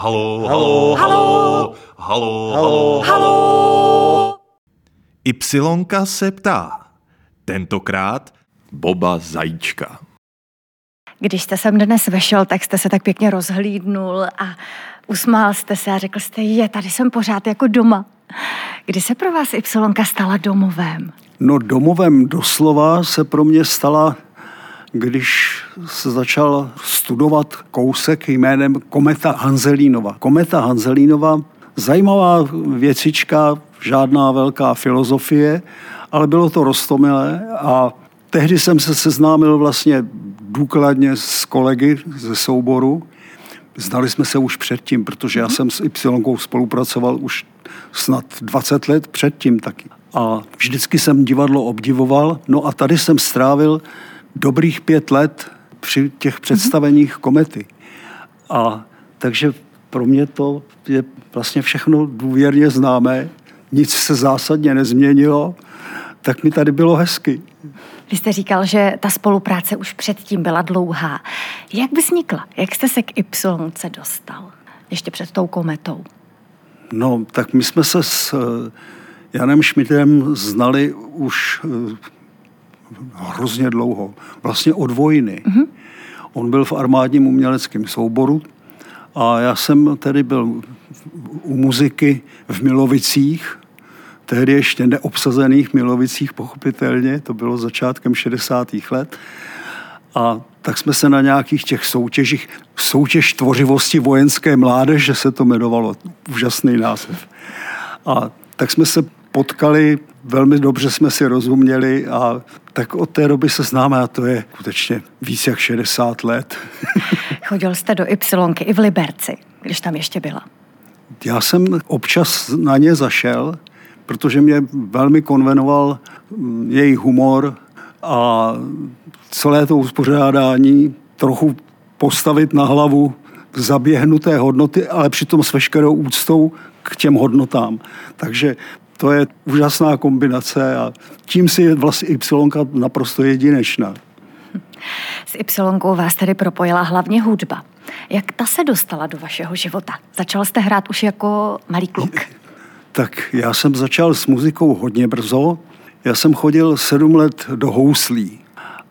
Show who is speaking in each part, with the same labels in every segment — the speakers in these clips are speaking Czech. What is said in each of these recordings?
Speaker 1: Halo, halo, halo, halo, halo,
Speaker 2: halo.
Speaker 1: Ypsilonka se ptá. Tentokrát Boba Zajíčka.
Speaker 2: Když jste sem dnes vešel, tak jste se tak pěkně rozhlídnul a usmál jste se a řekl jste, je, tady jsem pořád jako doma. Kdy se pro vás Ypsilonka stala domovem?
Speaker 3: No domovem doslova se pro mě stala, když se začal studovat kousek jménem Kometa Hanzelínova. Kometa Hanzelínova, zajímavá věcička, žádná velká filozofie, ale bylo to rostomilé a tehdy jsem se seznámil vlastně důkladně s kolegy ze souboru. Znali jsme se už předtím, protože já mhm. jsem s Y spolupracoval už snad 20 let předtím taky. A vždycky jsem divadlo obdivoval. No a tady jsem strávil dobrých pět let při těch představeních komety. A takže pro mě to je vlastně všechno důvěrně známé, nic se zásadně nezměnilo, tak mi tady bylo hezky.
Speaker 2: Vy jste říkal, že ta spolupráce už předtím byla dlouhá. Jak by vznikla? Jak jste se k Y dostal? Ještě před tou kometou.
Speaker 3: No, tak my jsme se s eh, Janem Šmitem znali už eh, hrozně dlouho. Vlastně od vojny. Mm-hmm. On byl v armádním uměleckém souboru a já jsem tedy byl u muziky v Milovicích tehdy ještě neobsazených Milovicích, pochopitelně, to bylo začátkem 60. let. A tak jsme se na nějakých těch soutěžích, soutěž tvořivosti vojenské mládeže se to jmenovalo, úžasný název. A tak jsme se potkali, velmi dobře jsme si rozuměli a tak od té doby se známe a to je skutečně víc jak 60 let.
Speaker 2: Chodil jste do Ypsilonky i v Liberci, když tam ještě byla.
Speaker 3: Já jsem občas na ně zašel, protože mě velmi konvenoval mm, její humor a celé to uspořádání trochu postavit na hlavu zaběhnuté hodnoty, ale přitom s veškerou úctou k těm hodnotám. Takže to je úžasná kombinace a tím si je vlastně Y naprosto jedinečná.
Speaker 2: S Y vás tedy propojila hlavně hudba. Jak ta se dostala do vašeho života? Začal jste hrát už jako malý kluk?
Speaker 3: Tak já jsem začal s muzikou hodně brzo. Já jsem chodil sedm let do houslí.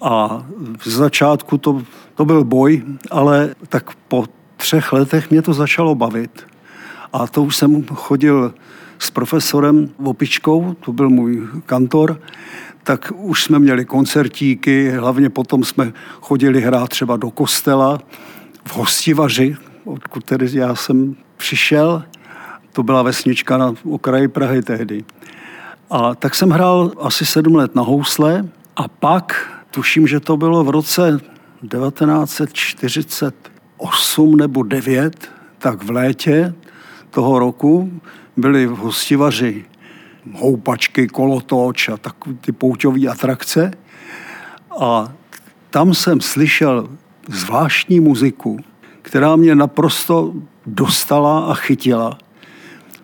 Speaker 3: A v začátku to, to byl boj, ale tak po třech letech mě to začalo bavit. A to už jsem chodil s profesorem Vopičkou, to byl můj kantor, tak už jsme měli koncertíky, hlavně potom jsme chodili hrát třeba do kostela v Hostivaři, odkud tedy já jsem přišel. To byla vesnička na okraji Prahy tehdy. A tak jsem hrál asi sedm let na housle a pak, tuším, že to bylo v roce 1948 nebo 9, tak v létě toho roku byly v hostivaři houpačky, kolotoč a takové ty pouťové atrakce. A tam jsem slyšel zvláštní muziku, která mě naprosto dostala a chytila.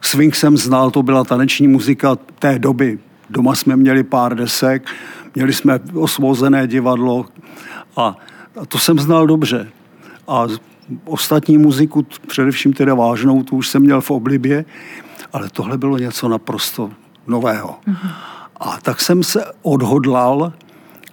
Speaker 3: Swing jsem znal, to byla taneční muzika té doby. Doma jsme měli pár desek, měli jsme osvozené divadlo a, a to jsem znal dobře. A ostatní muziku, především teda vážnou, tu už jsem měl v oblibě, ale tohle bylo něco naprosto nového. Mm-hmm. A tak jsem se odhodlal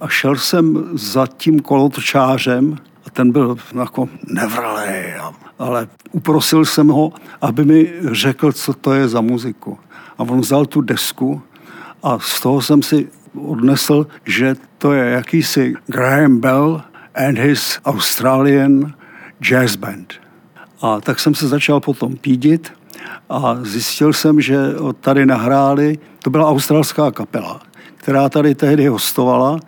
Speaker 3: a šel jsem za tím kolotočářem a ten byl jako nevralej ale uprosil jsem ho, aby mi řekl, co to je za muziku. A on vzal tu desku a z toho jsem si odnesl, že to je jakýsi Graham Bell and his Australian Jazz Band. A tak jsem se začal potom pídit a zjistil jsem, že tady nahráli, to byla australská kapela, která tady tehdy hostovala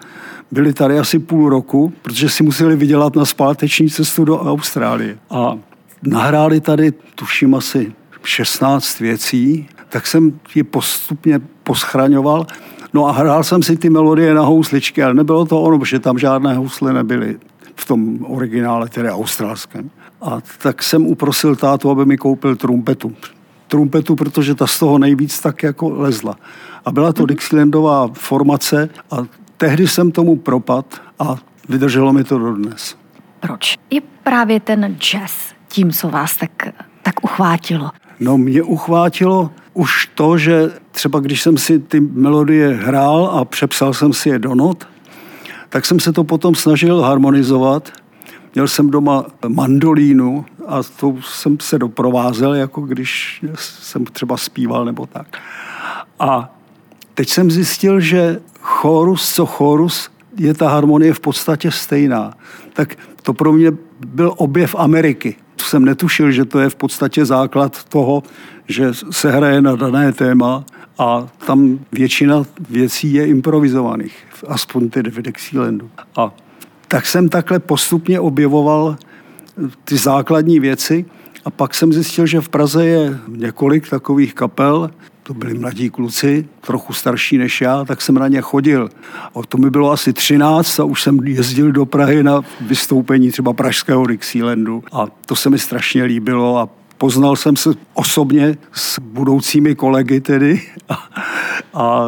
Speaker 3: byli tady asi půl roku, protože si museli vydělat na zpáteční cestu do Austrálie. A nahráli tady, tuším, asi 16 věcí, tak jsem ji postupně poschraňoval. No a hrál jsem si ty melodie na housličky, ale nebylo to ono, protože tam žádné housle nebyly v tom originále, tedy australském. A tak jsem uprosil tátu, aby mi koupil trumpetu. Trumpetu, protože ta z toho nejvíc tak jako lezla. A byla to mhm. Dixielandová formace a tehdy jsem tomu propad a vydrželo mi to dodnes.
Speaker 2: Proč? Je právě ten jazz tím, co vás tak, tak uchvátilo?
Speaker 3: No mě uchvátilo už to, že třeba když jsem si ty melodie hrál a přepsal jsem si je do not, tak jsem se to potom snažil harmonizovat. Měl jsem doma mandolínu a to jsem se doprovázel, jako když jsem třeba zpíval nebo tak. A teď jsem zjistil, že chorus co chorus je ta harmonie v podstatě stejná. Tak to pro mě byl objev Ameriky. To jsem netušil, že to je v podstatě základ toho, že se hraje na dané téma a tam většina věcí je improvizovaných, aspoň tedy v Dixielandu. A tak jsem takhle postupně objevoval ty základní věci a pak jsem zjistil, že v Praze je několik takových kapel, to byli mladí kluci, trochu starší než já, tak jsem na ně chodil. A to mi bylo asi 13 a už jsem jezdil do Prahy na vystoupení třeba pražského Dixielandu a to se mi strašně líbilo a poznal jsem se osobně s budoucími kolegy tedy a, a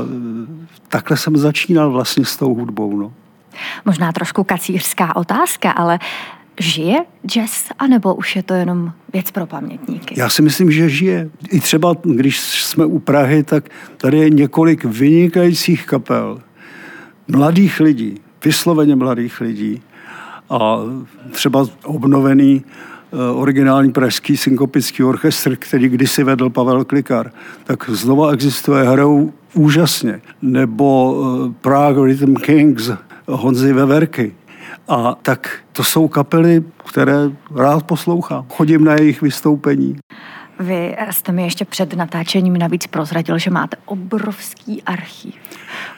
Speaker 3: takhle jsem začínal vlastně s tou hudbou. No.
Speaker 2: Možná trošku kacířská otázka, ale žije jazz, anebo už je to jenom věc pro pamětníky?
Speaker 3: Já si myslím, že žije. I třeba, když jsme u Prahy, tak tady je několik vynikajících kapel, mladých lidí, vysloveně mladých lidí a třeba obnovený originální pražský synkopický orchestr, který kdysi vedl Pavel Klikar, tak znova existuje, hrajou úžasně. Nebo eh, Prague Rhythm Kings, Honzy Veverky. A tak to jsou kapely, které rád poslouchám. Chodím na jejich vystoupení.
Speaker 2: Vy jste mi ještě před natáčením navíc prozradil, že máte obrovský archiv.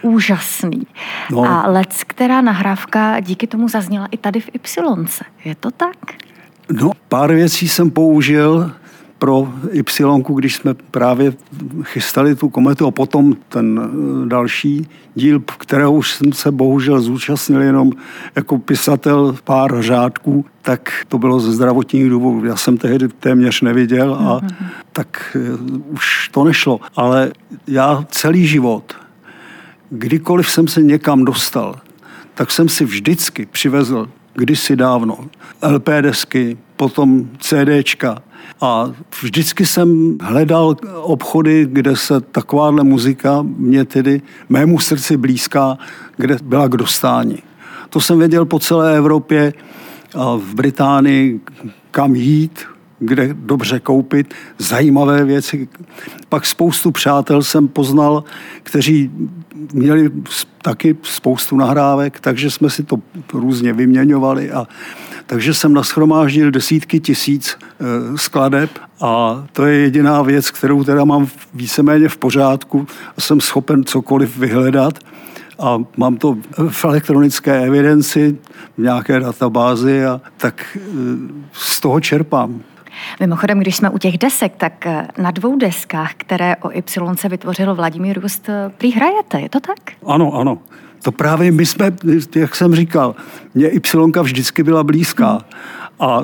Speaker 2: Úžasný. No. A lec, která nahrávka díky tomu zazněla i tady v Y. Je to tak?
Speaker 3: No, pár věcí jsem použil pro Y, když jsme právě chystali tu kometu a potom ten eh, další díl, kterého už jsem se bohužel zúčastnil jenom jako pisatel pár řádků, tak to bylo ze zdravotních důvodů. Já jsem tehdy téměř neviděl a mm-hmm. tak eh, už to nešlo. Ale já celý život, kdykoliv jsem se někam dostal, tak jsem si vždycky přivezl kdysi dávno. LP desky, potom CDčka, a vždycky jsem hledal obchody, kde se takováhle muzika mě tedy mému srdci blízká, kde byla k dostání. To jsem věděl po celé Evropě, a v Británii, kam jít, kde dobře koupit, zajímavé věci. Pak spoustu přátel jsem poznal, kteří měli taky spoustu nahrávek, takže jsme si to různě vyměňovali a takže jsem naschromáždil desítky tisíc e, skladeb a to je jediná věc, kterou teda mám víceméně v pořádku a jsem schopen cokoliv vyhledat a mám to v elektronické evidenci, v nějaké databázi a tak e, z toho čerpám.
Speaker 2: Mimochodem, když jsme u těch desek, tak e, na dvou deskách, které o Y se vytvořil Vladimír Rust, prý hrajete, je to tak?
Speaker 3: Ano, ano. To právě my jsme, jak jsem říkal, mě Y vždycky byla blízká. A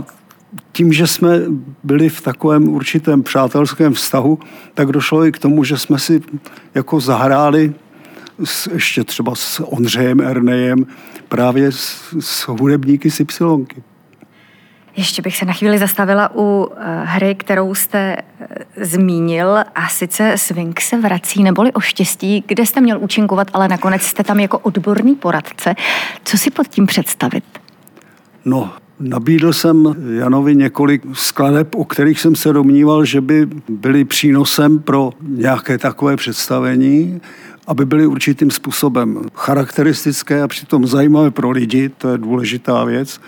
Speaker 3: tím, že jsme byli v takovém určitém přátelském vztahu, tak došlo i k tomu, že jsme si jako zahráli s, ještě třeba s Ondřejem Ernejem právě s, s hudebníky z Ypsilonky.
Speaker 2: Ještě bych se na chvíli zastavila u eh, hry, kterou jste eh, zmínil, a sice Swing se vrací, neboli o štěstí, kde jste měl účinkovat, ale nakonec jste tam jako odborný poradce. Co si pod tím představit?
Speaker 3: No, Nabídl jsem Janovi několik skladeb, o kterých jsem se domníval, že by byly přínosem pro nějaké takové představení, aby byly určitým způsobem charakteristické a přitom zajímavé pro lidi, to je důležitá věc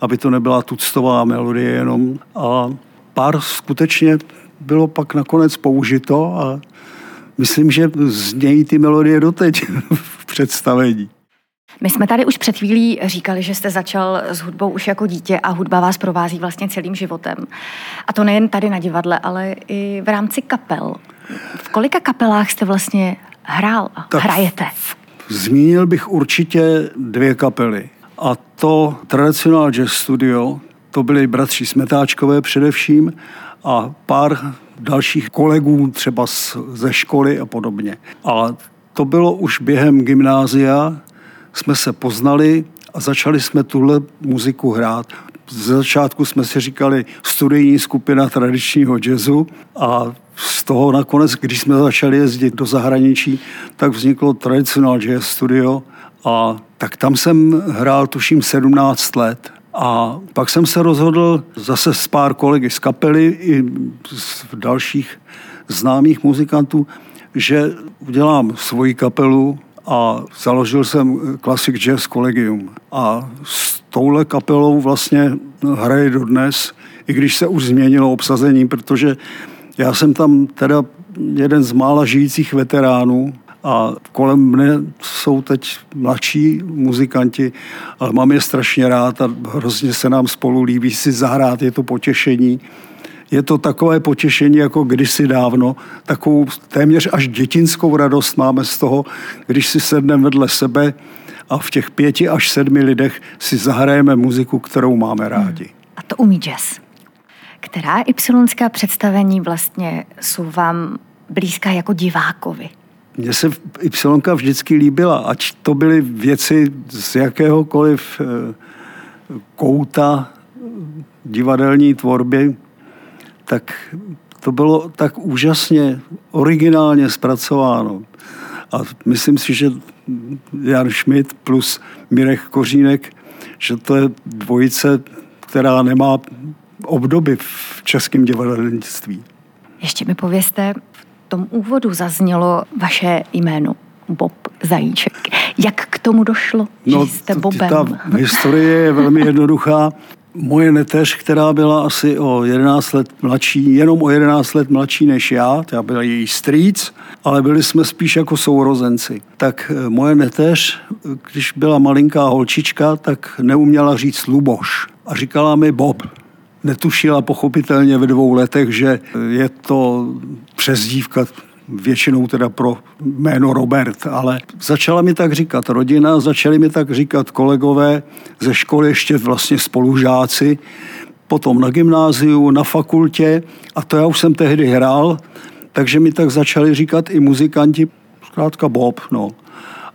Speaker 3: aby to nebyla tuctová melodie jenom. A pár skutečně bylo pak nakonec použito a myslím, že znějí ty melodie doteď v představení.
Speaker 2: My jsme tady už před chvílí říkali, že jste začal s hudbou už jako dítě a hudba vás provází vlastně celým životem. A to nejen tady na divadle, ale i v rámci kapel. V kolika kapelách jste vlastně hrál a tak hrajete?
Speaker 3: Zmínil bych určitě dvě kapely. A to Traditional Jazz Studio, to byli bratři Smetáčkové především a pár dalších kolegů třeba z, ze školy a podobně. A to bylo už během gymnázia, jsme se poznali a začali jsme tuhle muziku hrát. Z začátku jsme si říkali studijní skupina tradičního jazzu a z toho nakonec, když jsme začali jezdit do zahraničí, tak vzniklo Traditional Jazz Studio a tak tam jsem hrál tuším 17 let. A pak jsem se rozhodl zase s pár kolegy z kapely i z dalších známých muzikantů, že udělám svoji kapelu a založil jsem Classic Jazz Collegium. A s touhle kapelou vlastně hraje dodnes, i když se už změnilo obsazení, protože já jsem tam teda jeden z mála žijících veteránů a kolem mne jsou teď mladší muzikanti, ale mám je strašně rád a hrozně se nám spolu líbí si zahrát, je to potěšení. Je to takové potěšení jako kdysi dávno, takovou téměř až dětinskou radost máme z toho, když si sedneme vedle sebe a v těch pěti až sedmi lidech si zahrajeme muziku, kterou máme rádi. Hmm.
Speaker 2: A to umí jazz. Která ypsilonská představení vlastně jsou vám blízká jako divákovi?
Speaker 3: Mně se Ypsilonka vždycky líbila, ať to byly věci z jakéhokoliv eh, kouta divadelní tvorby, tak to bylo tak úžasně originálně zpracováno. A myslím si, že Jan Schmidt plus Mirek Kořínek, že to je dvojice, která nemá obdoby v českém divadelnictví.
Speaker 2: Ještě mi povězte, tom úvodu zaznělo vaše jméno Bob Zajíček. Jak k tomu došlo, no, že jste Bobem?
Speaker 3: Ta historie je velmi jednoduchá. Moje neteř, která byla asi o 11 let mladší, jenom o 11 let mladší než já, já byl její strýc, ale byli jsme spíš jako sourozenci. Tak eh, moje neteř, když byla malinká holčička, tak neuměla říct Luboš a říkala mi Bob netušila pochopitelně ve dvou letech, že je to přezdívka většinou teda pro jméno Robert, ale začala mi tak říkat rodina, začali mi tak říkat kolegové ze školy, ještě vlastně spolužáci, potom na gymnáziu, na fakultě a to já už jsem tehdy hrál, takže mi tak začali říkat i muzikanti, zkrátka Bob, no.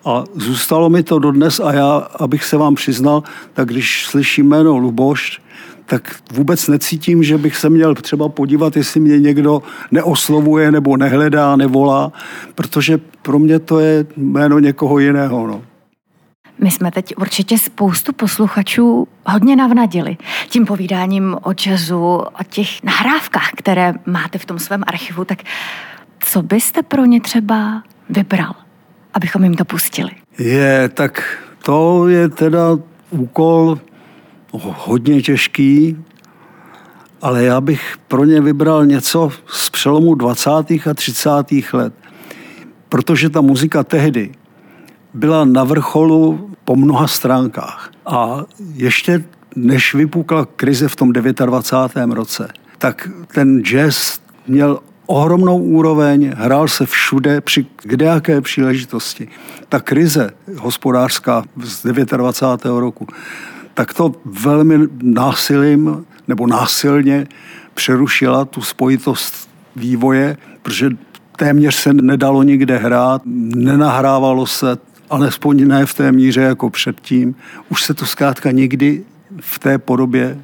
Speaker 3: A zůstalo mi to dodnes a já, abych se vám přiznal, tak když slyším jméno Luboš, tak vůbec necítím, že bych se měl třeba podívat, jestli mě někdo neoslovuje nebo nehledá, nevolá, protože pro mě to je jméno někoho jiného. No.
Speaker 2: My jsme teď určitě spoustu posluchačů hodně navnadili tím povídáním o jazzu, o těch nahrávkách, které máte v tom svém archivu, tak co byste pro ně třeba vybral, abychom jim to pustili?
Speaker 3: Je, tak to je teda úkol hodně těžký, ale já bych pro ně vybral něco z přelomu 20. a 30. let. Protože ta muzika tehdy byla na vrcholu po mnoha stránkách. A ještě než vypukla krize v tom 29. roce, tak ten jazz měl ohromnou úroveň, hrál se všude při kdejaké příležitosti. Ta krize hospodářská z 29. roku tak to velmi násilím nebo násilně přerušila tu spojitost vývoje, protože téměř se nedalo nikde hrát, nenahrávalo se, alespoň ne v té míře jako předtím. Už se to zkrátka nikdy v té podobě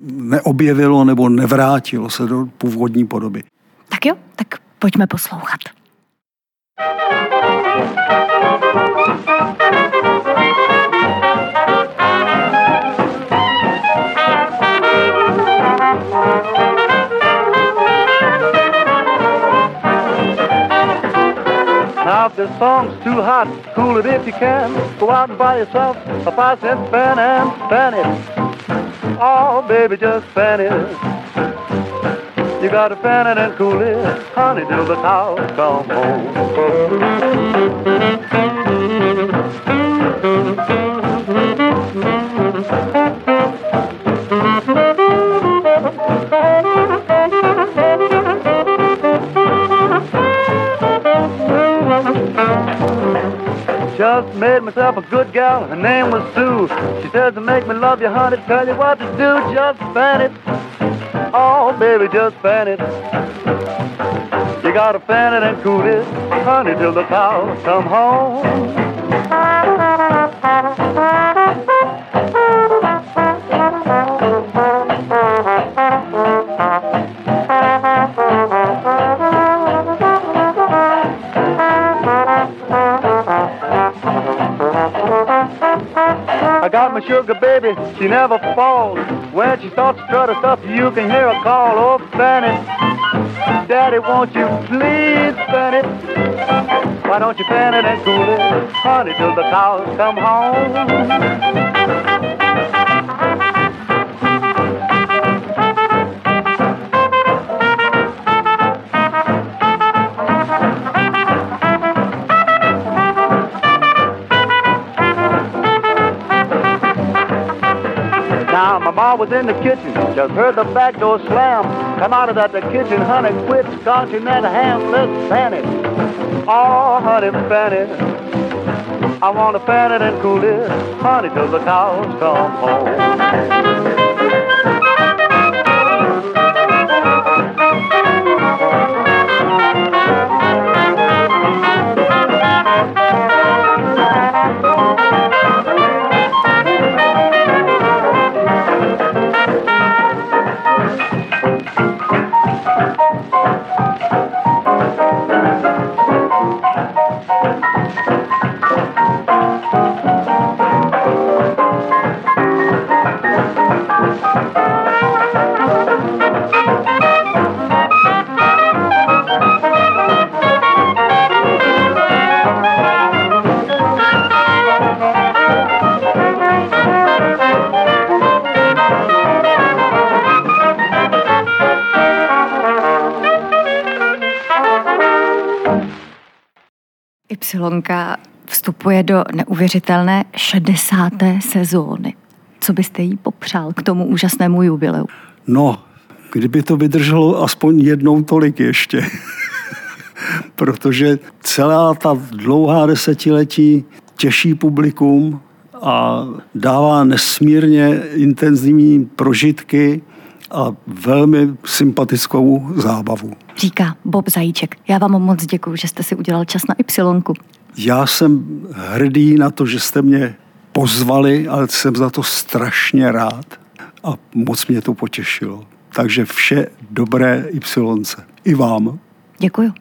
Speaker 3: neobjevilo nebo nevrátilo se do původní podoby.
Speaker 2: Tak jo, tak pojďme poslouchat. Now if this song's too hot, cool it if you can. Go out and buy yourself a five cent fan and fan it. Oh, baby, just fan it. You gotta fan it and cool it, honey, till the cows come home. Just made myself a good gal, her name was Sue. She says to make me love you, honey, tell you what to do, just fan it. Oh, baby, just fan it. You gotta fan it and cool it, honey, till the cows come home.
Speaker 4: Sugar baby, she never falls. When she starts to strut her stuff, you can hear her call, oh Fanny. Daddy, won't you please, Fanny? Why don't you fan it and cool it, honey, till the cows come home? My mom was in the kitchen, just heard the back door slam. Come out of that the kitchen, honey, quit scotching that ham, let's fan it. Oh, honey, fan it. I want to fan it and cool it, honey, till the cows come home.
Speaker 2: Ypsilonka vstupuje do neuvěřitelné 60. sezóny. Co byste jí popřál k tomu úžasnému jubileu?
Speaker 3: No, kdyby to vydrželo aspoň jednou tolik ještě. Protože celá ta dlouhá desetiletí těší publikum a dává nesmírně intenzivní prožitky a velmi sympatickou zábavu.
Speaker 2: Říká Bob Zajíček. Já vám moc děkuji, že jste si udělal čas na Ypsilonku.
Speaker 3: Já jsem hrdý na to, že jste mě pozvali, ale jsem za to strašně rád a moc mě to potěšilo. Takže vše dobré Ypsilonce. I vám.
Speaker 2: Děkuji.